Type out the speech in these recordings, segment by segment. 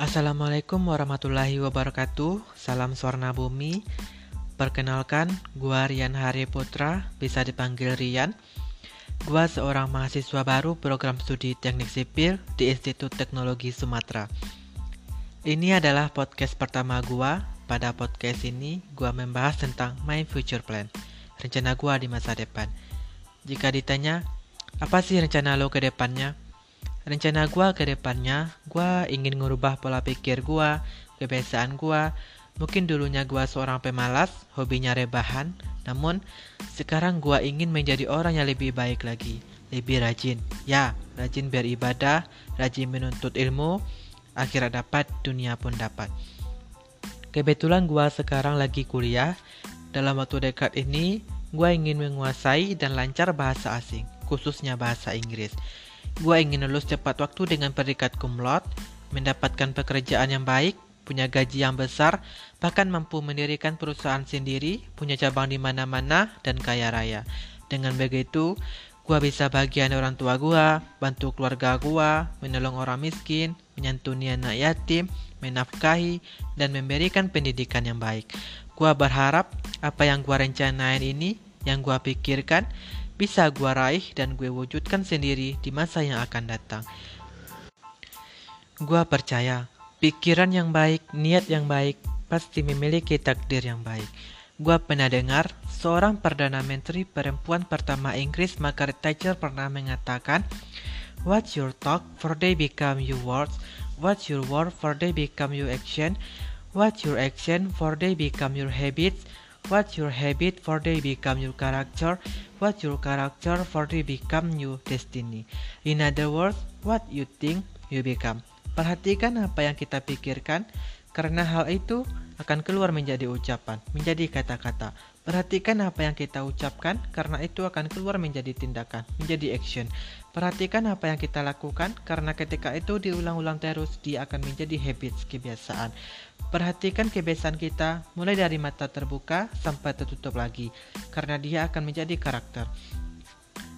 Assalamualaikum warahmatullahi wabarakatuh. Salam Swarna Bumi. Perkenalkan, gua Rian Hari Putra Bisa dipanggil Rian. Gua seorang mahasiswa baru program studi teknik sipil di Institut Teknologi Sumatera. Ini adalah podcast pertama gua. Pada podcast ini, gua membahas tentang my future plan Rencana gua di masa depan. Jika ditanya, apa sih rencana lo ke depannya? Rencana gue ke depannya gue ingin ngubah pola pikir gue kebiasaan gue mungkin dulunya gue seorang pemalas hobinya rebahan. Namun sekarang gue ingin menjadi orang yang lebih baik lagi lebih rajin. Ya rajin beribadah rajin menuntut ilmu akhirnya dapat dunia pun dapat. Kebetulan gue sekarang lagi kuliah. Dalam waktu dekat ini gue ingin menguasai dan lancar bahasa asing khususnya bahasa Inggris Gue ingin lulus cepat waktu dengan predikat cum mendapatkan pekerjaan yang baik, punya gaji yang besar, bahkan mampu mendirikan perusahaan sendiri, punya cabang di mana-mana, dan kaya raya. Dengan begitu, gue bisa bagian orang tua gue, bantu keluarga gue, menolong orang miskin, menyantuni anak yatim, menafkahi, dan memberikan pendidikan yang baik. Gue berharap apa yang gue rencanain ini, yang gue pikirkan, bisa gue raih dan gue wujudkan sendiri di masa yang akan datang. Gue percaya, pikiran yang baik, niat yang baik, pasti memiliki takdir yang baik. Gue pernah dengar seorang Perdana Menteri perempuan pertama Inggris Margaret Thatcher pernah mengatakan, What your talk for they become your words, what your word for they become your action, what your action for they become your habits, What your habit for they become your character. What your character for they become your destiny. In other words, what you think you become. Perhatikan apa yang kita pikirkan, karena hal itu akan keluar menjadi ucapan, menjadi kata-kata. Perhatikan apa yang kita ucapkan, karena itu akan keluar menjadi tindakan, menjadi action. Perhatikan apa yang kita lakukan, karena ketika itu diulang-ulang terus, dia akan menjadi habits, kebiasaan. Perhatikan kebiasaan kita, mulai dari mata terbuka sampai tertutup lagi, karena dia akan menjadi karakter.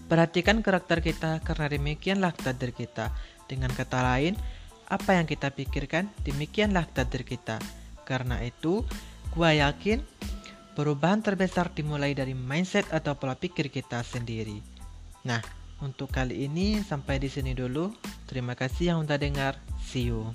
Perhatikan karakter kita, karena demikianlah takdir kita. Dengan kata lain, apa yang kita pikirkan, demikianlah takdir kita. Karena itu, gua yakin perubahan terbesar dimulai dari mindset atau pola pikir kita sendiri. Nah, untuk kali ini sampai di sini dulu. Terima kasih yang udah dengar. See you.